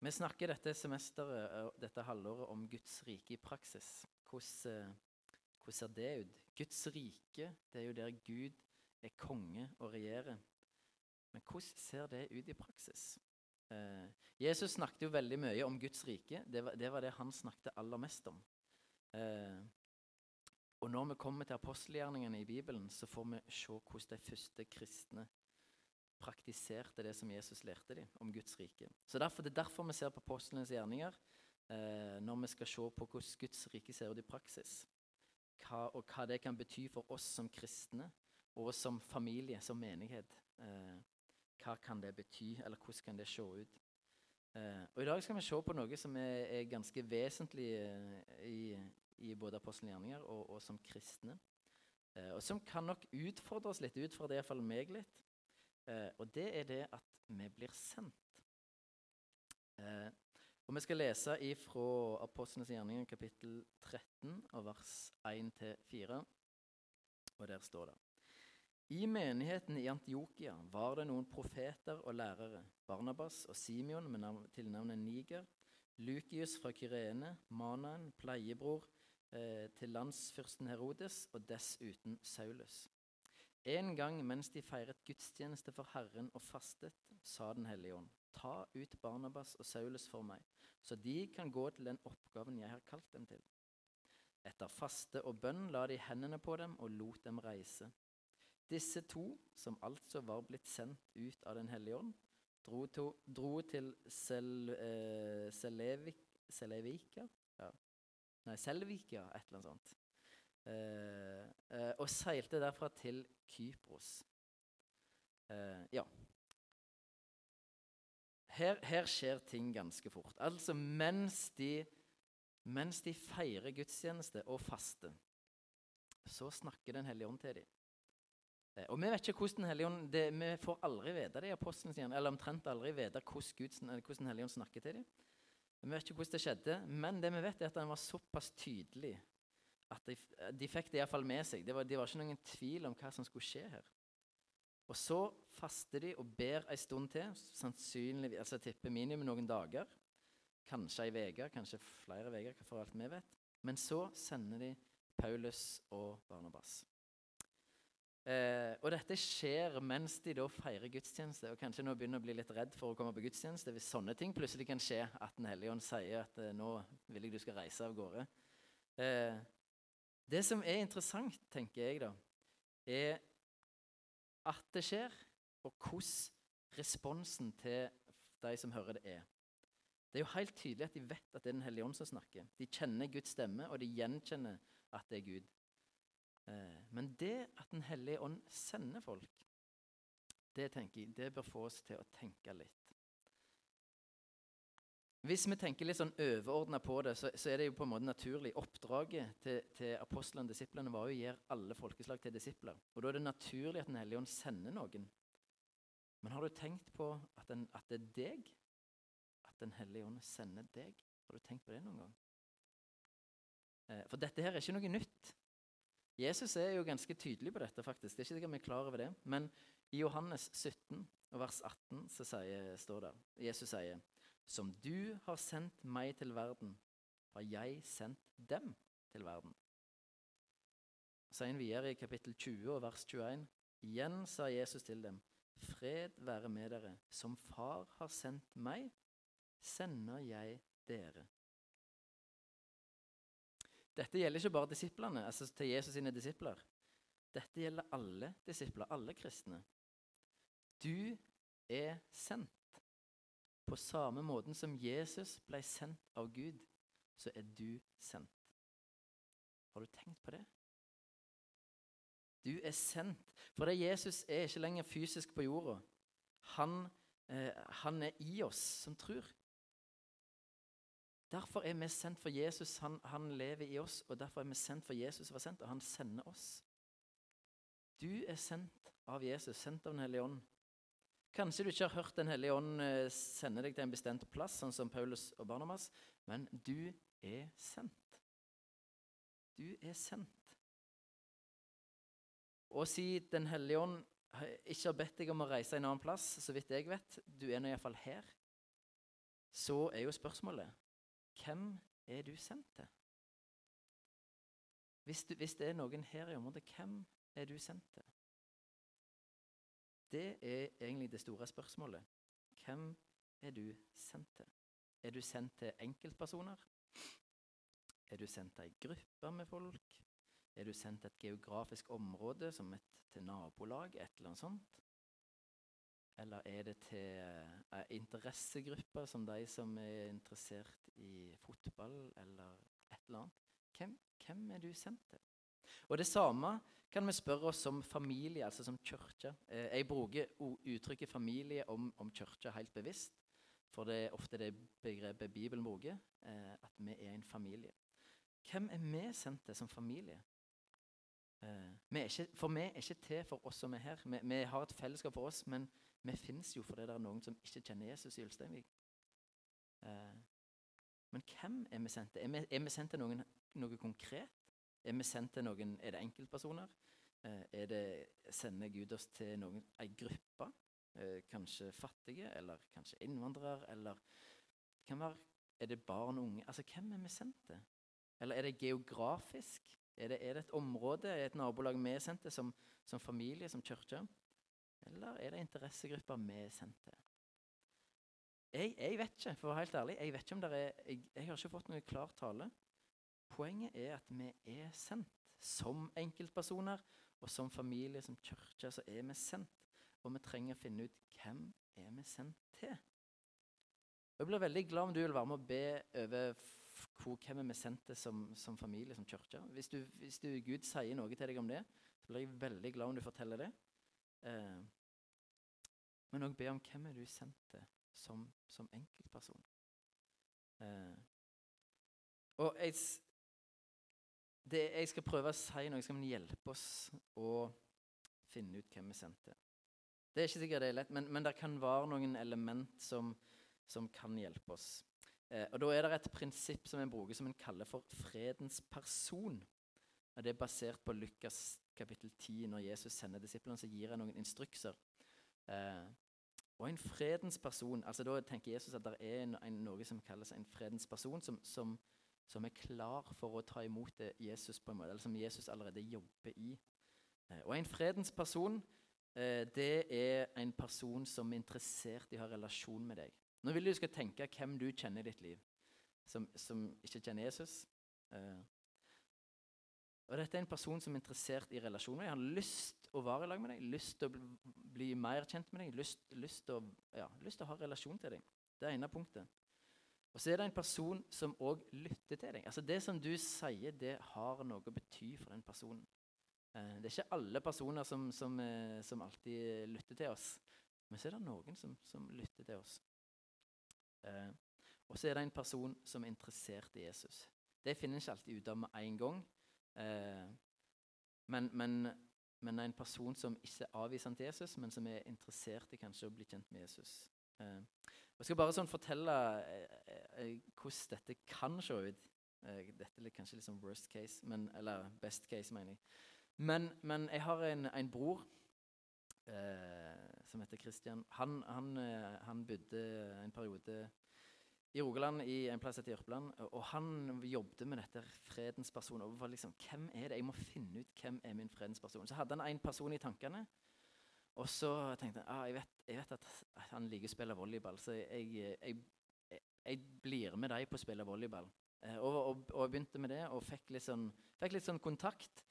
Vi snakker dette semesteret, dette halvåret, om Guds rike i praksis. Hvordan, eh, hvordan ser det ut? Guds rike det er jo der Gud er konge og regjerer. Men hvordan ser det ut i praksis? Eh, Jesus snakket jo veldig mye om Guds rike. Det var, det var det han snakket aller mest om. Eh, og når vi kommer til apostelgjerningene i Bibelen, så får vi se hvordan de første kristne praktiserte det som Jesus lærte dem om Guds rike. Så derfor, Det er derfor vi ser på apostlenes gjerninger eh, når vi skal se på hvordan Guds rike ser ut i praksis. Hva, og hva det kan bety for oss som kristne og som familie, som menighet. Eh, hva kan det bety, eller hvordan kan det se ut? Eh, og I dag skal vi se på noe som er, er ganske vesentlig eh, i, i, både apostlenes gjerninger og, og, som kristne. Eh, og som kan nok utfordre oss litt, utfordre iallfall meg litt. Eh, og det er det at vi blir sendt. Eh, og Vi skal lese fra Apostlenes gjerninger kapittel 13 og vers 1-4. Og der står det I menigheten i Antiokia var det noen profeter og lærere. Barnabas og Simeon med navn, tilnavnet Niger. Lukius fra Kyrene, Manaen, pleiebror eh, til landsfyrsten Herodes, og dessuten Saulus. En gang mens de feiret gudstjeneste for Herren og fastet, sa Den hellige ånd, ta ut Barnabas og Saulus for meg, så de kan gå til den oppgaven jeg har kalt dem til. Etter faste og bønn la de hendene på dem og lot dem reise. Disse to, som altså var blitt sendt ut av Den hellige ånd, dro, to, dro til Sel, eh, Selevik, Selevika ja. Nei, Selvika, et eller annet sånt. Eh, eh, og seilte derfra til Kypros. Eh, ja. Her, her, skjer ting ganske fort. Altså mens de, mens de feirer gudstjeneste og faster, så snakker Den hellige ånd til dem. Og Vi vet ikke hvordan Den hellige ånd, det, vi får aldri vite det i apostelens igjen, eller omtrent aldri vite hvordan, hvordan hellige ånd snakker til dem. Vi vet ikke hvordan det skjedde, men det vi vet er at han var såpass tydelig at de, de fikk det iallfall med seg. Det var, det var, ikke noen tvil om hva som skulle skje her. Og så faster de og ber ei stund til, sannsynligvis, altså tipper minimum noen dager. Kanskje ei uke, kanskje flere uker, for alt vi vet. Men så sender de Paulus og Barnabas. Eh, og dette skjer mens de da feirer gudstjeneste. Og kanskje nå begynner å bli litt redd for å komme på gudstjeneste hvis sånne ting plutselig kan skje. At Den hellige ånd sier at eh, nå vil jeg du skal reise av gårde. Eh, det som er interessant, tenker jeg, da, er at det skjer, og hvordan responsen til de som hører det, er. Det er jo helt tydelig at de vet at det er Den hellige ånd som snakker. De kjenner Guds stemme, og de gjenkjenner at det er Gud. Eh, men det at Den hellige ånd sender folk, det, tenker jeg, det bør få oss til å tenke litt. Hvis vi tenker litt sånn overordna på det, så, så, er det jo på en måte naturlig. Oppdraget til, til apostlene og disiplene var jo å gjøre alle folkeslag til disipler. Og Da er det naturlig at Den hellige ånd sender noen. Men har du tenkt på at, den, at, det er deg? At Den hellige ånd sender deg? Har du tenkt på det noen gang? Eh, for dette her er ikke noe nytt. Jesus er jo ganske tydelig på dette. faktisk. Det er ikke sikkert vi er klar over det. Men i Johannes 17, vers 18 så sier, står det Jesus sier som du har sendt meg til verden, har jeg sendt dem til verden. Så han videre i kapittel 20 og vers 21. Igjen sa Jesus til dem, Fred være med dere. Som Far har sendt meg, sender jeg dere. Dette gjelder ikke bare disiplene, altså til Jesus sine disipler. Dette gjelder alle disipler, alle kristne. Du er sendt. På samme måten som Jesus ble sendt av Gud, så er du sendt. Har du tenkt på det? Du er sendt. For det Jesus er ikke lenger fysisk på jorda. Han, eh, han er i oss som tror. Derfor er vi sendt for Jesus. Han, han, lever i oss, og derfor er vi sendt for Jesus som var sendt, og han sender oss. Du er sendt av Jesus, sendt av Den hellige ånd. Kanskje du ikke har hørt Den hellige ånd eh, sende deg til en bestemt plass, sånn som Paulus og Barnamas, men du er sendt. Du er sendt. Og si Den hellige ånd ikke har bedt deg om å reise en annen plass, så vidt jeg vet, du er nå iallfall her. så er jo spørsmålet hvem er du sendt til? Hvis, du, hvis det er noen her i området, hvem er du sendt til? Det er egentlig det store spørsmålet. Hvem er du sendt til? Er du sendt til enkeltpersoner? Er du sendt til ei gruppe med folk? Er du sendt til et geografisk område, som et, til nabolag, et eller annet sånt? Eller er det til ei interessegrupper, som de som er interessert i fotball, eller et eller annet? Hvem, hvem er du sendt til? Og Det samme kan vi spørre oss som familie, altså som kirke. Eh, jeg bruker uttrykket familie om, om kirke helt bevisst. For det er ofte det begrepet Bibelen bruker, eh, at vi er en familie. Hvem er vi sendt til som familie? Eh, vi ikke, for vi er ikke til for oss som er her. Vi, vi har et fellesskap for oss, men vi fins jo fordi det er noen som ikke kjenner Jesus i Ulsteinvik. Men hvem er vi sendt til? Er vi, er vi sendt til noen, noe konkret? Er vi sendt til noen, er det enkeltpersoner? Eh, er det, Sender Gud oss til noen, ei gruppe? Eh, kanskje fattige, eller kanskje innvandrere, eller kan være, Er det barn og unge? Altså, Hvem er vi sendt til? Eller er det geografisk? Er det, er det et område, et nabolag vi er sendt til som, som familie, som kirke? Eller er det interessegrupper vi er sendt til? Jeg, jeg, vet ikke, for å være helt ærlig. Jeg vet ikke om det er, jeg, jeg har ikke fått noe klar tale. Poenget er at vi er sendt. Som enkeltpersoner og som familie, som kirke, så er vi sendt. Og vi trenger å finne ut hvem er vi sendt til. Og jeg blir veldig glad om du vil være med å be over hvor, hvem er vi sendt til som, som familie, som kirke. Hvis, hvis du, Gud sier noe til deg om det, så blir jeg veldig glad om du forteller det. Eh, men òg be om hvem er du sendt til som, som enkeltperson. Eh, og jeg, det, jeg skal prøve å si noe som kan hjelpe oss å finne ut hvem vi sendte. Det er ikke sikkert det er lett, men, men det kan være noen element som, som kan hjelpe oss. Eh, og Da er det et prinsipp som en bruker som en kaller for fredens person. Og Det er basert på Lukas kapittel 10. Når Jesus sender disiplene, så gir han noen instrukser. Eh, og en fredens person, altså Da tenker Jesus at det er en, en, noe som kalles en fredens person, som, som, som, er klar for å ta imot det Jesus på en måte, eller som Jesus allerede jobber i. Eh, og en fredens person Eh, det er en person som er interessert i å ha relasjon med deg. Nå vil du skal tenke hvem du kjenner i ditt liv, som, som ikke kjenner Jesus. Eh, og Dette er en person som er interessert i relasjoner. Han har lyst å være i lag med deg, lyst til å bli mer kjent med deg, lyst, lyst, til, å, ja, lyst til å ha relasjon til deg. Det er ene punktet. Og så er det en person som òg lytter til deg. Altså Det som du sier, det har noe å bety for den personen. Eh, det er ikke alle personer som, som, eh, som, alltid lytter til oss. Men så er det noen som, som lytter til oss. Eh, og så er det en person som er interessert i Jesus. Det finner en ikke alltid ut av med en gang. Eh, men, men, men en person som ikke er avvisende til Jesus, men som er interessert i kanskje å bli kjent med Jesus. Eh, jeg skal bare sånn fortelle eh, eh, hvordan dette kan se ut. dette er kanskje litt sånn worst case, men, eller best case, mener jeg. Men, men jeg har en, en bror eh, som heter Kristian. Han, han, eh, han, bodde en periode i Rogaland, i en plass etter Jørpeland. Og han jobbet med dette fredens person. Og var liksom, hvem er det? Jeg må finne ut hvem er min fredens person. Så hadde han en person i tankene. Og så tenkte jeg ah, jeg, vet, jeg vet at han liker å spille volleyball, så jeg, jeg, jeg, blir med deg på å spille volleyball. Eh, og, og, og, begynte med det og fikk litt sånn, fikk litt sånn kontakt.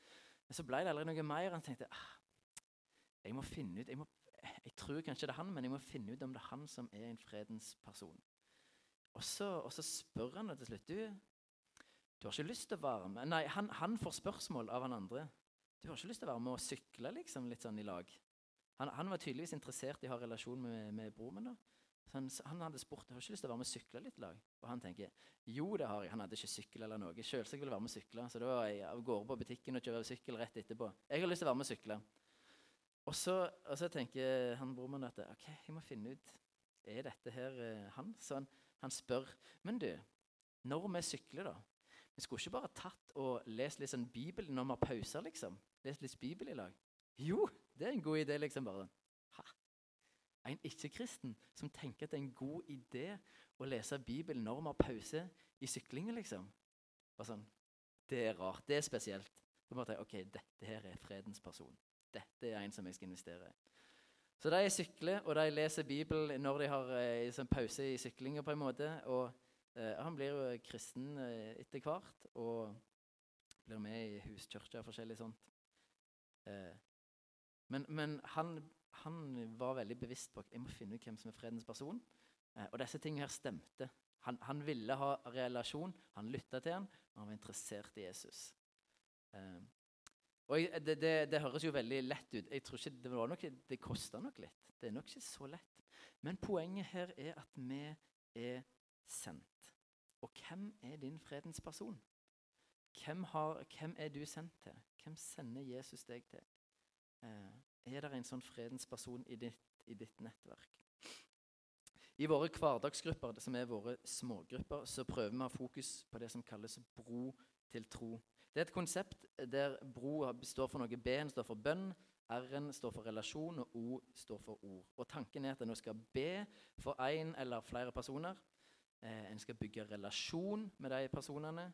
Men så ble det aldri noe mer. Han tenkte ah, jeg må finne ut jeg, må, jeg, tror kanskje det er han, men jeg må finne ut om det er han som er en fredens person. Og så, og så spør han til slutt du, du har ikke lyst til å være med Nei, han, han, får spørsmål av han andre. Du har ikke lyst til å være med og sykle liksom, litt sånn i lag? Han, han var tydeligvis interessert i å ha relasjon med, med broren min. da. Han, han, hadde spurt har ikke lyst til å være med og sykle litt lag. Og han tenker jo, det har jeg. Han hadde ikke sykkel eller noe. Selvsagt ville være med og sykle. Så da var jeg av gårde på butikken og kjører sykkel rett etterpå. Jeg har lyst til å være med og sykle. Og så, og så tenker han broren min at ok, jeg må finne ut Er dette her uh, han? Så han, han, spør Men du, når vi sykler, da Vi skulle ikke bare tatt og lest litt sånn Bibel når vi har pauser, liksom? Lest litt Bibel i lag? Jo, det er en god idé, liksom. bare. en ikke-kristen som tenker at det er en god idé å lese Bibelen når vi har pause i syklingen, liksom. Sånn, Det er rart. Det er spesielt. Så måtte jeg, ok, Dette her er fredens person. Dette er en som jeg skal investere i. Så de sykler, og de leser Bibelen når de har eh, sånn pause i syklinga. på en måte, og eh, Han blir jo kristen eh, etter hvert og blir med i huskirka og forskjellig sånt. Eh, men, men han han var veldig bevisst på at jeg må finne ut hvem som er fredens person. Eh, og disse tingene her stemte. Han, han, ville ha relasjon, han lytta til han, og han var interessert i Jesus. Eh, og jeg, det, det, det, høres jo veldig lett ut. Jeg tror ikke Det, var nok, det kosta nok litt. Det er nok ikke så lett. Men poenget her er at vi er sendt. Og hvem er din fredens person? Hvem, har, hvem er du sendt til? Hvem sender Jesus deg til? Eh, er det en sånn fredens person i ditt, i ditt nettverk? I våre hverdagsgrupper, som er våre smågrupper, så prøver vi å ha fokus på det som kalles bro til tro. Det er et konsept der bro står for noe. B-en står for bønn, R-en står for relasjon, og O står for ord. Og Tanken er at en skal be for én eller flere personer. Eh, en skal bygge relasjon med de personene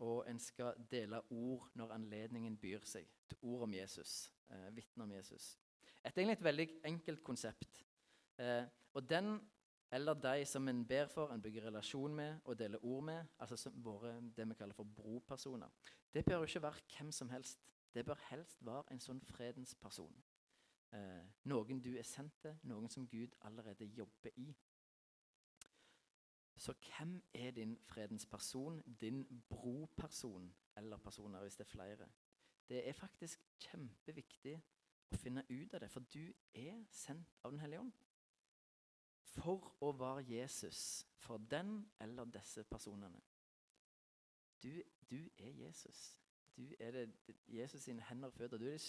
og en skal dele ord når anledningen byr seg. Til ord om Jesus. Eh, Vitne om Jesus. Et egentlig et veldig enkelt konsept. Eh, og den eller de som en ber for, en bygger relasjon med og deler ord med, altså våre, det vi kaller for bropersoner, det bør jo ikke være hvem som helst. Det bør helst være en sånn fredens person. Eh, noen du er sendt til, noen som Gud allerede jobber i. Så hvem er din fredens person, din broperson, eller personer hvis det er flere? Det er faktisk kjempeviktig å finne ut av det, for du er sendt av Den hellige ånd. For å være Jesus for den eller disse personene. Du, du er Jesus. Du er det, Jesus sine hender og føtter. Du er,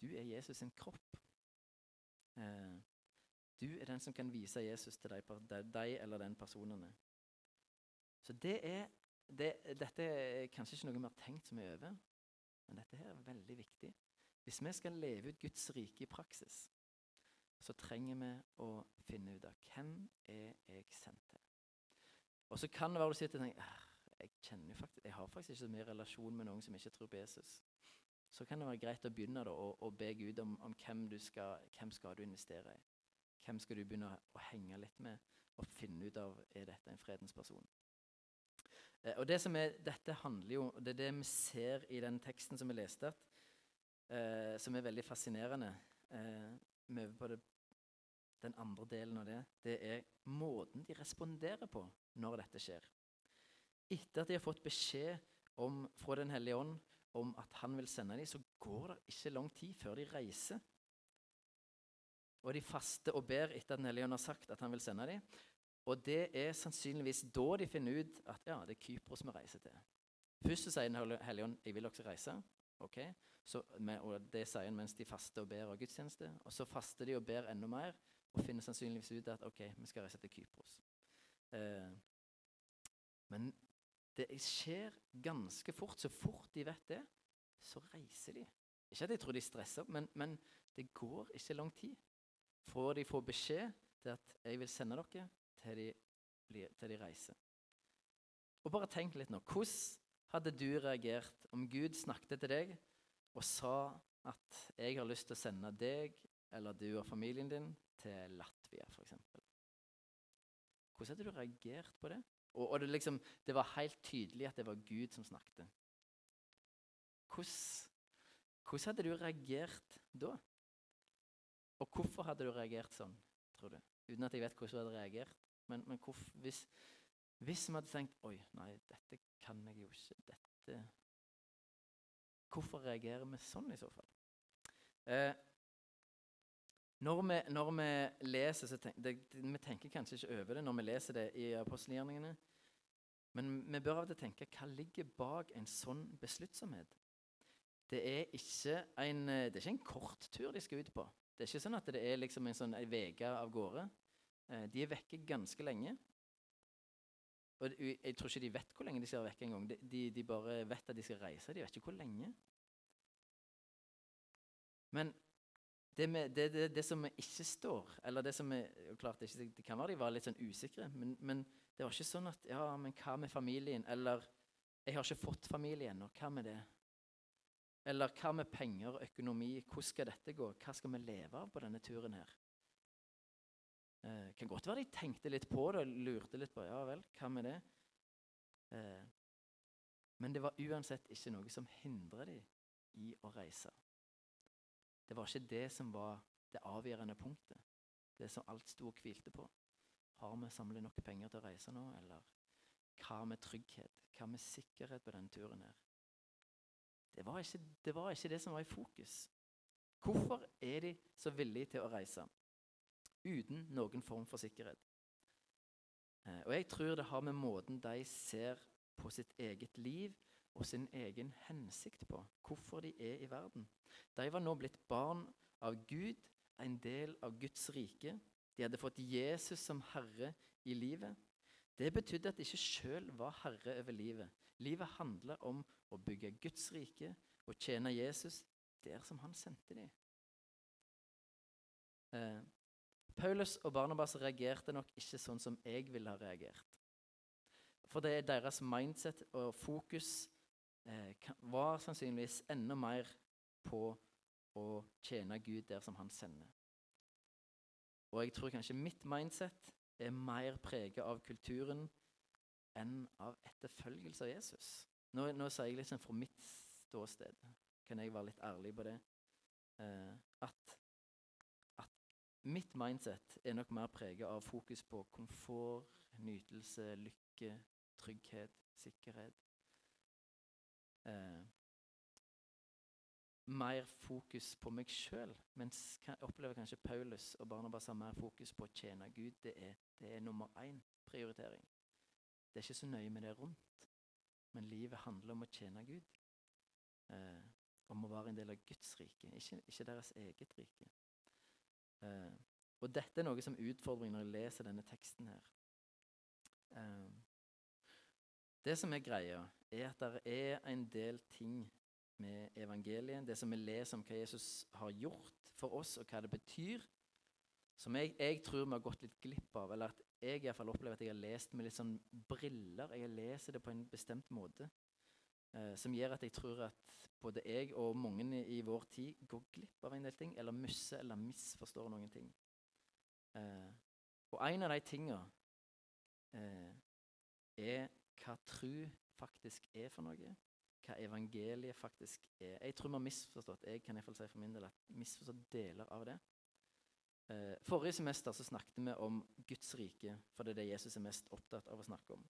du er Jesus sin kropp. Eh, du er den som kan vise Jesus til deg eller den personene. Så det er, det, Dette er kanskje ikke noe vi har tenkt så mye over, men dette her er veldig viktig. Hvis vi skal leve ut Guds rike i praksis, så trenger vi å finne ut av hvem er jeg sendt til. Og så kan det være du sitter og tenker jeg, kjenner faktisk, jeg har faktisk ikke så mye relasjon med noen som ikke tror på Jesus. Så kan det være greit å begynne da, å, å be Gud om, om hvem, skal, hvem skal du investere i. Hvem skal du begynne å henge litt med og finne ut av er dette en fredens person? Eh, og det som er, Dette handler jo Det er det vi ser i den teksten som vi leste, eh, som er veldig fascinerende. Eh, med på det, den andre delen av det, det er måten de responderer på når dette skjer. Etter at de har fått beskjed om, fra Den hellige ånd om at han vil sende dem, så går det ikke lang tid før de reiser og de faster og ber etter at Den hellige har sagt at han vil sende dem. Og det er sannsynligvis da de finner ut at ja, det er Kypros vi reiser til. Først sier Den hellige jeg vil også reise. ok? Så, og Det sier han mens de faster og ber av gudstjeneste. Og så faster de og ber enda mer og finner sannsynligvis ut at ok, vi skal reise til Kypros. Eh, men det skjer ganske fort. Så fort de vet det, så reiser de. Ikke at jeg tror de stresser, men, men det går ikke lang tid får de få beskjed til at 'jeg vil sende dere' til de, til de reiser. Og bare tenk litt nå. Hvordan hadde du reagert om Gud snakket til deg og sa at 'jeg har lyst til å sende deg eller du og familien din til Latvia', f.eks.? Hvordan hadde du reagert på det? Og, og det, liksom, det, var helt tydelig at det var Gud som snakket. Hvordan, hvordan hadde du reagert da? Og hvorfor hadde du reagert sånn, tror du? Uten at jeg vet hvordan du hadde reagert. Men, men hvorfor, hvis, hvis vi hadde tenkt Oi, nei, dette kan jeg jo ikke. Dette Hvorfor reagerer vi sånn i så fall? Eh, når, vi, når, vi, leser, så tenk, det, Vi tenker kanskje ikke over det når vi leser det i apostelgjerningene. Men vi bør av og til tenke hva ligger bak en sånn besluttsomhet? Det er ikke en, det er ikke en kort tur de skal ut på. Det er ikke sånn at det er liksom en sånn uke av gårde. Eh, de er vekke ganske lenge. Og jeg tror ikke de vet hvor lenge de skal være vekke engang. De, de, de bare vet at de skal reise. De vet ikke hvor lenge. Men det, med, det, det, det som ikke står, eller det som er, klart ikke, det kan være de var litt sånn usikre, men, men, det var ikke sånn at Ja, men hva med familien? Eller Jeg har ikke fått familie ennå. Hva med det? Eller hva med penger og økonomi? Hvordan skal dette gå? Hva skal vi leve av på denne turen her? Eh, kan godt være de tenkte litt på det og lurte litt på ja vel, hva med det? Eh, men det var uansett ikke noe som hindret dem i å reise. Det var ikke det som var det avgjørende punktet. Det som alt sto og hvilte på. Har vi samlet nok penger til å reise nå, eller hva med trygghet? Hva med sikkerhet på denne turen her? Det var, ikke, det var ikke det som var i fokus. Hvorfor er de så villige til å reise uten noen form for sikkerhet? Eh, og jeg tror det har med måten de ser på sitt eget liv og sin egen hensikt på, hvorfor de er i verden. De var nå blitt barn av Gud, en del av Guds rike. De hadde fått Jesus som herre i livet. Det betydde at de ikke sjøl var herre over livet. Livet handla om å bygge Guds rike og tjene Jesus der som han sendte dem. Eh, Paulus og Barnabas reagerte nok ikke sånn som jeg ville ha reagert. For det er deres mindset og fokus eh, var sannsynligvis enda mer på å tjene Gud der som han sender. Og jeg tror kanskje mitt mindset er mer preget av kulturen enn av etterfølgelse av Jesus. Nå, nå sier jeg liksom fra mitt ståsted, kan jeg være litt ærlig på det, eh, at, at mitt mindset er nok mer preget av fokus på komfort, nytelse, lykke, trygghet, sikkerhet. Eh, mer fokus på meg sjøl, mens jeg opplever kanskje Paulus og Barnabas har mer fokus på å tjene Gud. Det er, det er nummer én prioritering. Det er ikke så nøye med det rundt, men livet handler om å tjene Gud. Eh, om å være en del av Guds rike, ikke, ikke deres eget rike. Eh, og dette er noe som utfordrer når jeg leser denne teksten her. Eh, det som er greia, er at det er en del ting med evangeliet, det som vi leser om hva Jesus har gjort for oss, og hva det betyr, som jeg, jeg tror vi har gått litt glipp av. Eller at jeg i hvert fall opplever at jeg har lest med litt sånn briller. Jeg leser det på en bestemt måte. Eh, som gjør at jeg tror at både jeg og mange i, i vår tid går glipp av en del ting, eller misser eller misforstår noen ting. Eh, og en av de tinga eh, er hva tru faktisk er for noe. Hva evangeliet faktisk er. Jeg tror vi har misforstått jeg kan i hvert fall si for min del, at misforstått deler av det. Eh, forrige semester så snakket vi om Guds rike, for det er det Jesus er mest opptatt av å snakke om.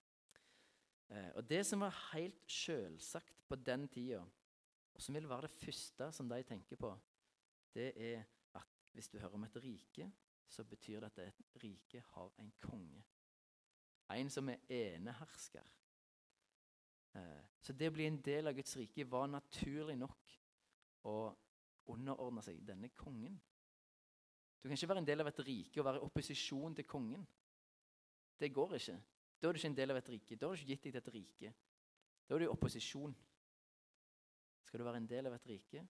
Eh, og Det som var helt selvsagt på den tida, og som vil være det første som de tenker på, det er at hvis du hører om et rike, så betyr det at et rike har en konge. En som er enehersker. Eh, så det å bli en del av Guds rike var naturlig nok å underordne seg denne kongen. Du kan ikke være en del av et rike og være i opposisjon til kongen. Det går ikke. Da er du ikke en del av et rike. Da har du ikke gitt deg til et rike. Da er du i opposisjon. Skal du være en del av et rike,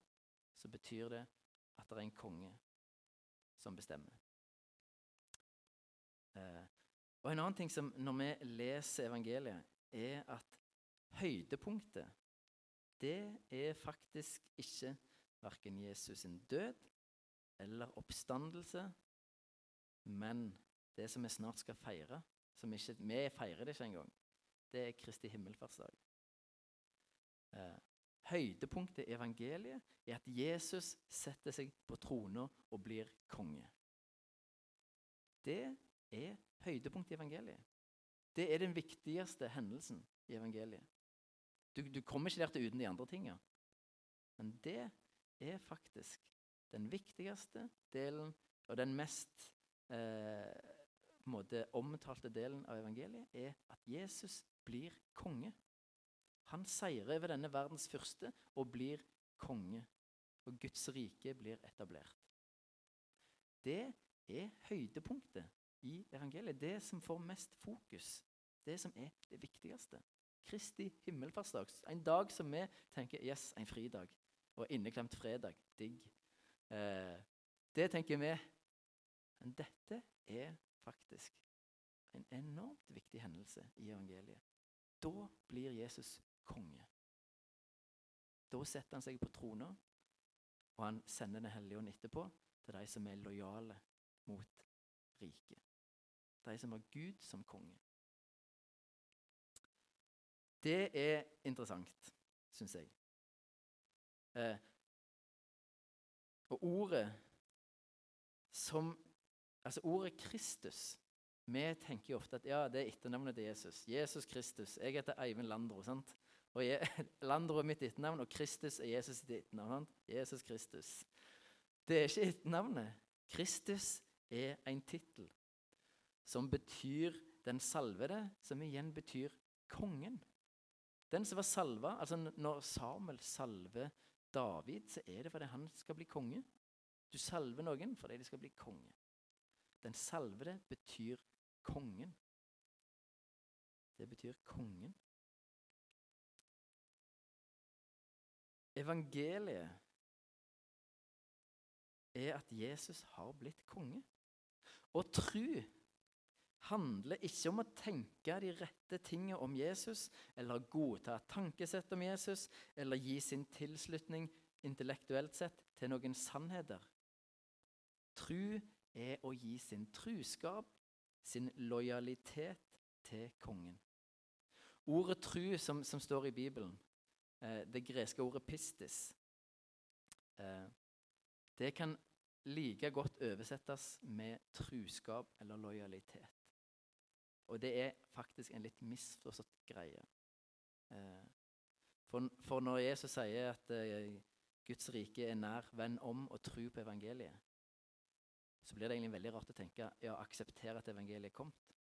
så betyr det at det er en konge som bestemmer. Eh, og En annen ting som når vi leser evangeliet, er at høydepunktet det er faktisk ikke verken Jesus sin død eller oppstandelse, men det som vi snart skal feire. Som ikke, vi feirer det ikke engang. Det er Kristi himmelfartsdag. Eh, høydepunktet i evangeliet er at Jesus setter seg på trona og blir konge. Det er høydepunktet i evangeliet. Det er den viktigste hendelsen i evangeliet. Du, du kommer ikke der til uten de andre tinga. Men det er faktisk den viktigste delen og den mest eh, omtalte delen av evangeliet, er at Jesus blir konge. Han seirer over denne verdens fyrste og blir konge. Og Guds rike blir etablert. Det er høydepunktet i evangeliet. Det som får mest fokus. Det som er det viktigste. Kristi himmelfartsdag. En dag som vi tenker yes, en fridag. Og inneklemt fredag. Digg. Eh, Det tenker vi. Men dette er faktisk en enormt viktig hendelse i evangeliet. Da blir Jesus konge. Da setter han seg på trona, og han sender Den hellige ånd etterpå til de som er lojale mot riket. De som har Gud som konge. Det er interessant, syns jeg. Eh, og ordet som Altså ordet Kristus Vi tenker jo ofte at ja, det er etternavnet til Jesus. Jesus Kristus. Jeg heter Eivind Landro. sant? Og jeg, Landro er mitt etternavn, og Kristus er Jesus sitt etternavn. Jesus Kristus. Det er ikke etternavnet. Kristus er en tittel som betyr den salvede, som igjen betyr kongen. Den som var salva, altså Når Samuel salver David, så er det fordi han skal bli konge. Du salver noen fordi de skal bli konge. Den salvede betyr kongen. Det betyr kongen. Evangeliet er at Jesus har blitt konge. Å tru handler ikke om å tenke de rette tingene om Jesus, eller godta et tankesett om Jesus, eller gi sin tilslutning intellektuelt sett til noen sannheter. Tru er å gi sin truskap, sin lojalitet, til kongen. Ordet tru som, som står i Bibelen, eh, det greske ordet pistis, eh, det kan like godt oversettes med truskap eller lojalitet. Og det er faktisk en litt misforstått greie. Eh, for, for, når Jesus sier at eh, Guds rike er nær, venn om og tro på evangeliet, så blir det egentlig veldig rart å tenke ja, akseptere at evangeliet er kommet,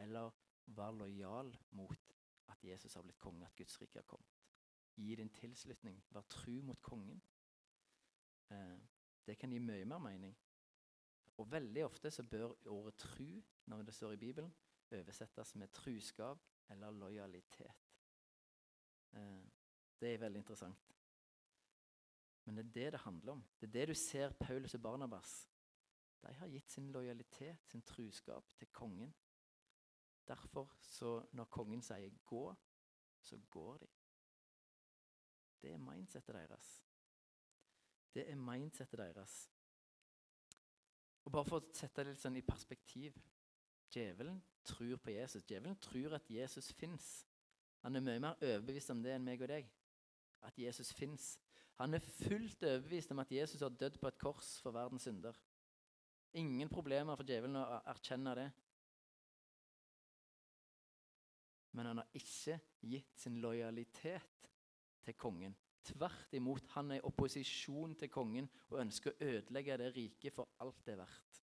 eller være lojal mot at Jesus har blitt konge, at Guds rike har kommet. Gi din tilslutning, vær tru mot kongen. Eh, det kan gi mye mer mening. Og veldig ofte så bør ordet tru, når det står i Bibelen, oversettes med truskap eller lojalitet. Eh, det er veldig interessant. Men det er det det handler om. Det er det du ser Paulus og Barnabas. De har gitt sin lojalitet, sin truskap, til kongen. Derfor, så når kongen sier 'gå', så går de. Det er mindsettet deres. Det er mindsettet deres. Og Bare for å sette det litt sånn i perspektiv Djevelen tror på Jesus. Djevelen tror at Jesus fins. Han er mye mer overbevist om det enn meg og deg. At Jesus fins. Han er fullt overbevist om at Jesus har dødd på et kors for verdens synder. Ingen problemer for djevelen å erkjenne det. Men han har ikke gitt sin lojalitet til kongen. Tvert imot, han er i opposisjon til kongen og ønsker å ødelegge det riket for alt det er verdt.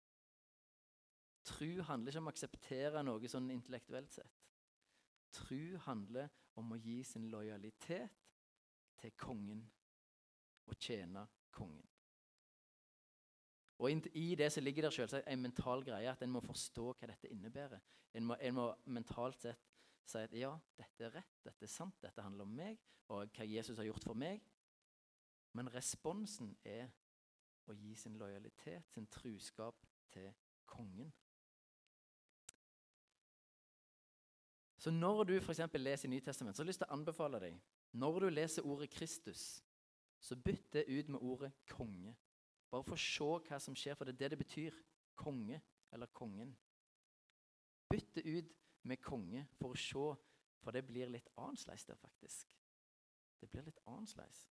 Tru handler ikke om å akseptere noe sånn intellektuelt sett. Tru handler om å gi sin lojalitet til kongen og tjene kongen. Og I det så ligger det selvsagt en mental greie at en må forstå hva dette innebærer. En må, en må mentalt sett si at ja, dette er rett, dette er sant, dette handler om meg og hva Jesus har gjort for meg. Men responsen er å gi sin lojalitet, sin truskap, til kongen. Så når du f.eks. leser Nytestamentet, så har jeg lyst til å anbefale deg Når du leser ordet Kristus, så bytt det ut med ordet konge. Bare for å se hva som skjer, for det er det det betyr. Konge eller kongen. Bytt det ut med konge for å se, for det blir litt annerledes der, faktisk. Det blir litt annerledes.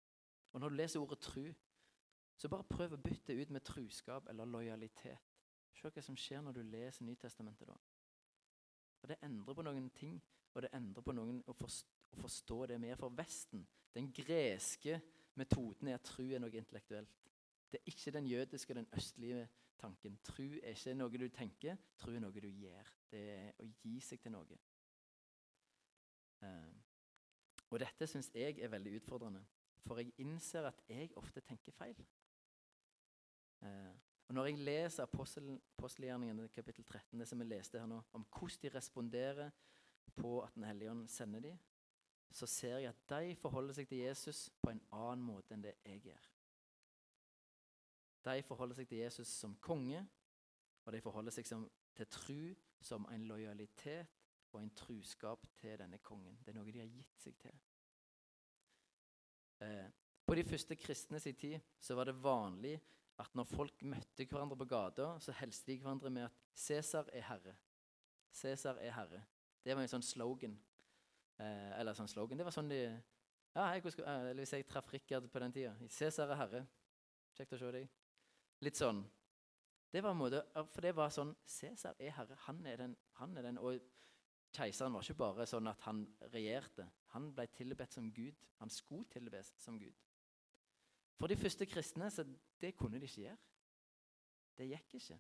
Og når du leser ordet tru, så bare prøv å bytte ut med truskap eller lojalitet. Se hva som skjer når du leser Nytestamentet da. Og det endrer på noen ting, og det endrer på noen å, forstå, å forstå det vi er for Vesten. Den greske metoden er at tru er noe intellektuelt. Det er ikke den jødiske og den østlige tanken. Tru er ikke noe du tenker, tru er noe du gjør. Det er å gi seg til noe. Uh, og dette syns jeg er veldig utfordrende, for jeg innser at jeg ofte tenker feil. Uh, og Når jeg leser apostelgjerningene kapittel 13, det som vi leste her nå, om hvordan de responderer på at Den hellige ånd sender dem, så ser jeg at de forholder seg til Jesus på en annen måte enn det jeg gjør. De forholder seg til Jesus som konge, og de forholder seg som, til tru som en lojalitet og en truskap til denne kongen. Det er noe de har gitt seg til. Eh, på de første kristne sin tid så var det vanlig at når folk møtte hverandre på gata, så hilste de hverandre med at 'Cæsar er herre'. Cæsar er herre. Det var en sånn slogan. Eh, eller sånn slogan. Det var sånn de Ja, hei, skal, eller hvis jeg traff Rikard på den tida 'Cæsar er herre'. Kjekt å se deg. Litt sånn. Det var en måte, For det var sånn Cæsar er herre. Han er den. Han er den. Og keiseren var ikke bare sånn at han regjerte. Han ble tilbedt som Gud. Han skulle tilbes som Gud. For de første kristne så det kunne de ikke gjøre. Det gikk ikke.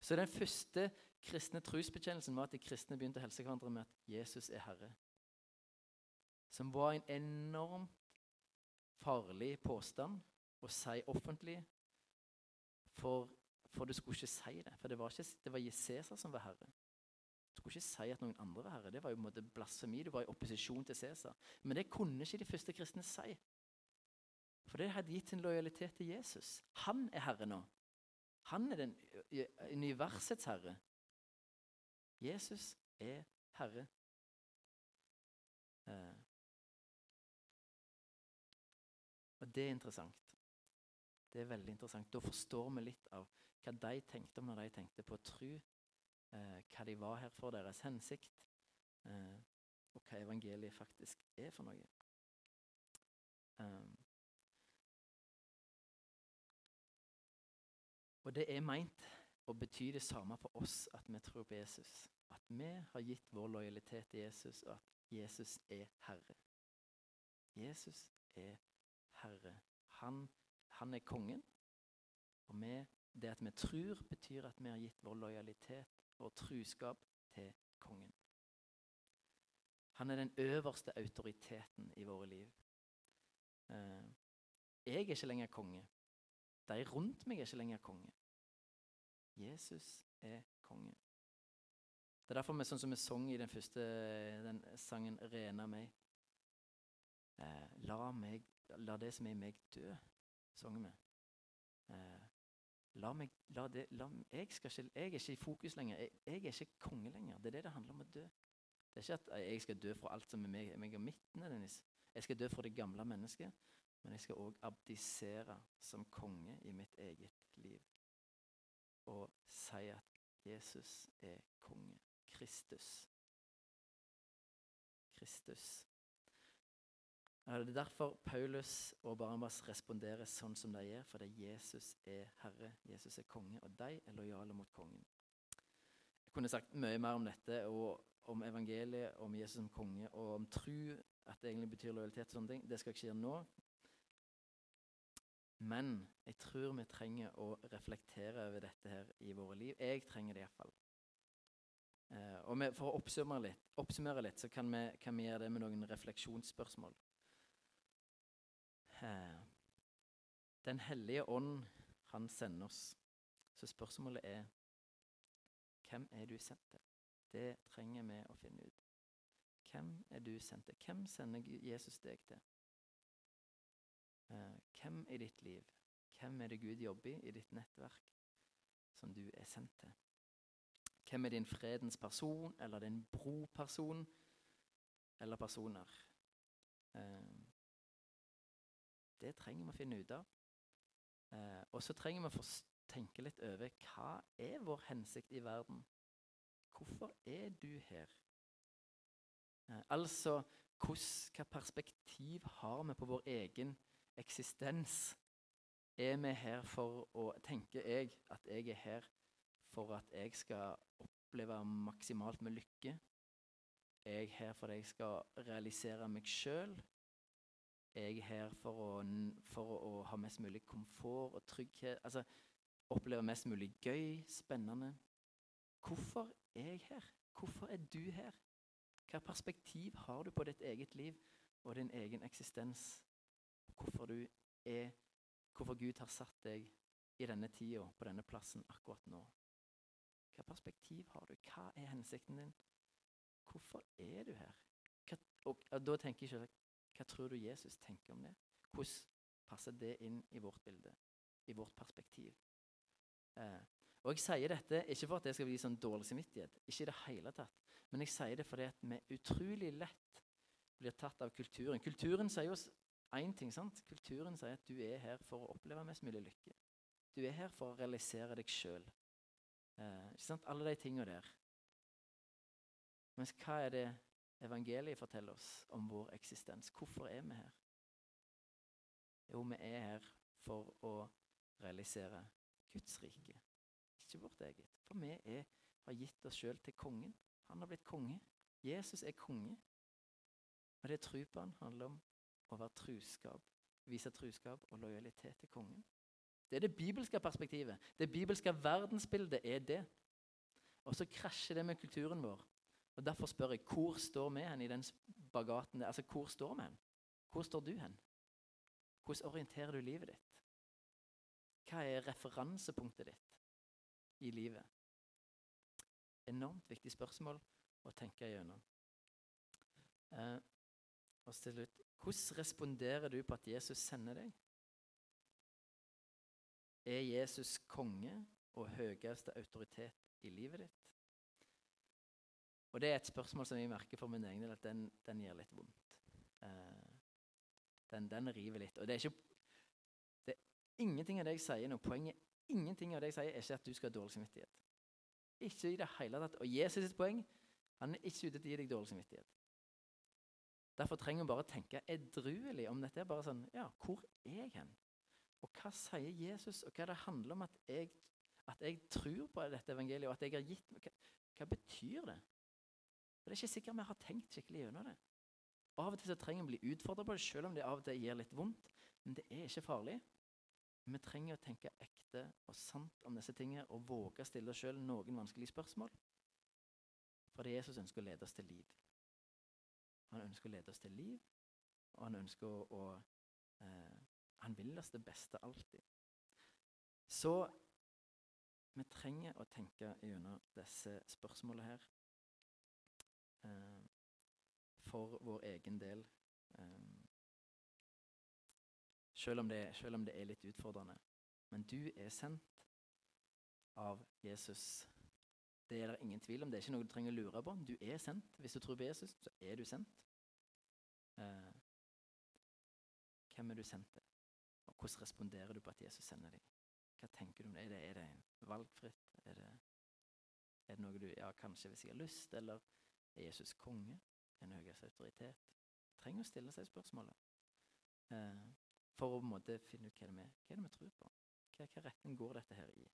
Så den første kristne trosbekjennelsen var at de kristne begynte å helse hverandre med at Jesus er Herre. Som var en enormt farlig påstand å si offentlig. For, for du skulle ikke si det. For det var, ikke, det var Cæsar som var herre. Du skulle ikke si at noen andre var herre. Det var jo en måte blasfemi. Du var i opposisjon til Cæsar. Men det kunne ikke de første kristne si. For det hadde gitt sin lojalitet til Jesus. Han er herre nå. Han er den universets herre. Jesus er herre. Eh. Og det er interessant. Det er veldig interessant. Da forstår vi litt av hva de tenkte om når de tenkte på tro. Eh, hva de var her for, deres hensikt, eh, og hva evangeliet faktisk er for noe. Um, Og det er meint å bety det samme for oss at vi tror på Jesus. At vi har gitt vår lojalitet til Jesus, og at Jesus er Herre. Jesus er Herre. Han, han er kongen. Og vi, det at vi tror, betyr at vi har gitt vår lojalitet og truskap til kongen. Han er den øverste autoriteten i våre liv. Eh, jeg er ikke lenger konge. De rundt meg er ikke lenger konge. Jesus er konge. Det er derfor vi sånn som vi sang i den første den sangen 'Rena meg'. Eh, la, meg, la det som er i meg, dø, sang vi. Eh, la meg, la det, la, jeg, ikke, jeg, er ikke i fokus lenger. Jeg, jeg, er ikke konge lenger. Det er det det handler om å dø. Det er ikke at jeg skal dø for alt som er meg, meg og mitt. Jeg skal dø for det gamle mennesket, men jeg skal òg abdisere som konge i mitt eget liv og si at Jesus er konge. Kristus. Kristus. Det er derfor Paulus og Barnabas responderer sånn som de gjør, fordi Jesus er herre, Jesus er konge, og de er lojale mot kongen. Jeg kunne sagt mye mer om dette, og om evangeliet, om Jesus som konge, og om tru, at det egentlig betyr lojalitet og sånne ting. Det skal jeg ikke gjøre nå. Men jeg tror vi trenger å reflektere over dette her i våre liv. Jeg trenger det iallfall. Eh, og for å oppsummere litt, oppsummere litt, så kan vi, kan vi, gjøre det med noen refleksjonsspørsmål. Eh, den hellige ånd, han sender oss. Så spørsmålet er hvem er du sendt til? Det trenger vi å finne ut. Hvem er du sendt til? Hvem sender Jesus deg til? Eh, hvem i ditt liv, hvem er det Gud jobber i i ditt nettverk, som du er sendt til? Hvem er din fredens person, eller din broperson, eller personer? Eh, det trenger vi å finne ut av. Eh, og så trenger vi å tenke litt over hva er vår hensikt i verden? Hvorfor er du her? Altså, hva perspektiv har vi på vår egen eksistens er vi her for å tenke jeg at jeg er her for at jeg skal oppleve maksimalt med lykke. Er Jeg her for at jeg skal realisere meg sjøl. Jeg er her for å, for å, ha mest mulig komfort og trygghet. Altså oppleve mest mulig gøy, spennende. Hvorfor er jeg her? Hvorfor er du her? Hva perspektiv har du på ditt eget liv og din egen eksistens? Hvorfor du er Hvorfor Gud har satt deg i denne tida, på denne plassen, akkurat nå. Hva perspektiv har du? Hva er hensikten din? Hvorfor er du her? Hva, og, og Da tenker jeg ikke Hva tror du Jesus tenker om det? Hvordan passer det inn i vårt bilde? i vårt perspektiv. Eh, og Jeg sier dette ikke for at det skal bli sånn dårlig samvittighet, ikke i det hele tatt. Men jeg sier det fordi at vi utrolig lett blir tatt av kulturen. Kulturen sier oss én ting. sant? Kulturen sier at du er her for å oppleve mest mulig lykke. Du er her for å realisere deg sjøl. Eh, Alle de tinga der. Mens hva er det evangeliet forteller oss om vår eksistens? Hvorfor er vi her? Jo, vi er her for å realisere Guds rike, ikke vårt eget. For vi er, har gitt oss sjøl til kongen. Han har blitt konge. Jesus er konge. Og det tro på han handler om å være truskap, vise truskap og lojalitet til kongen. Det er det bibelske perspektivet. Det bibelske verdensbildet er det. Og så krasjer det med kulturen vår. Og Derfor spør jeg hvor står vi hen i den spagaten? Altså, hvor står vi hen? Hvor står du hen? Hvordan orienterer du livet ditt? Hva er referansepunktet ditt i livet? Enormt viktig spørsmål å tenke gjennom. Eh, og til slutt Hvordan responderer du på at Jesus sender deg? Er Jesus konge og høyeste autoritet i livet ditt? Og Det er et spørsmål som jeg merker for min egen del at den, den gir litt vondt. Eh, den, den, river litt. Og det er, ikke, det er ingenting av det jeg sier nå. Poenget ingenting av det jeg sier, er ikke at du skal ha dårlig samvittighet. Ikke i det hele tatt. Og Jesus sitt poeng han er ikke ute til å gi deg dårlig samvittighet. Derfor trenger vi bare å tenke edruelig om dette. er bare sånn, ja, Hvor er jeg hen? Og hva sier Jesus, og hva det handler om at jeg, at jeg tror på dette evangeliet, og at jeg har gitt Hva, hva betyr det? For Det er ikke sikkert vi har tenkt skikkelig gjennom det. Av og til så trenger vi å bli utfordret på det, selv om det av og til gir litt vondt. Men det er ikke farlig. Vi trenger å tenke ekte og sant om disse tingene og våge å stille oss sjøl noen vanskelige spørsmål. For det Jesus ønsker å lede oss til liv. Han ønsker å lede oss til liv, og han ønsker å, eh, Han vil oss det beste alltid. Så vi trenger å tenke gjennom disse spørsmålene her eh, for vår egen del. Eh, selv, om det, selv om det er litt utfordrende. Men du er sendt av Jesus det er det ingen tvil om. Det er ikke noe du trenger å lure på. Du er sendt. Hvis du tror på Jesus, så er du sendt. Eh, hvem er du sendt til? Og hvordan responderer du på at Jesus sender deg? Hva tenker du om det? Er det, er det valgfritt? Er det, er det, noe du Ja, kanskje hvis jeg har lyst? Eller er Jesus konge? En høyeste autoritet? Trenger å stille seg spørsmålet. Eh, for å på en måte finne ut hva det er vi tror på. Hva, hva retning går dette her i?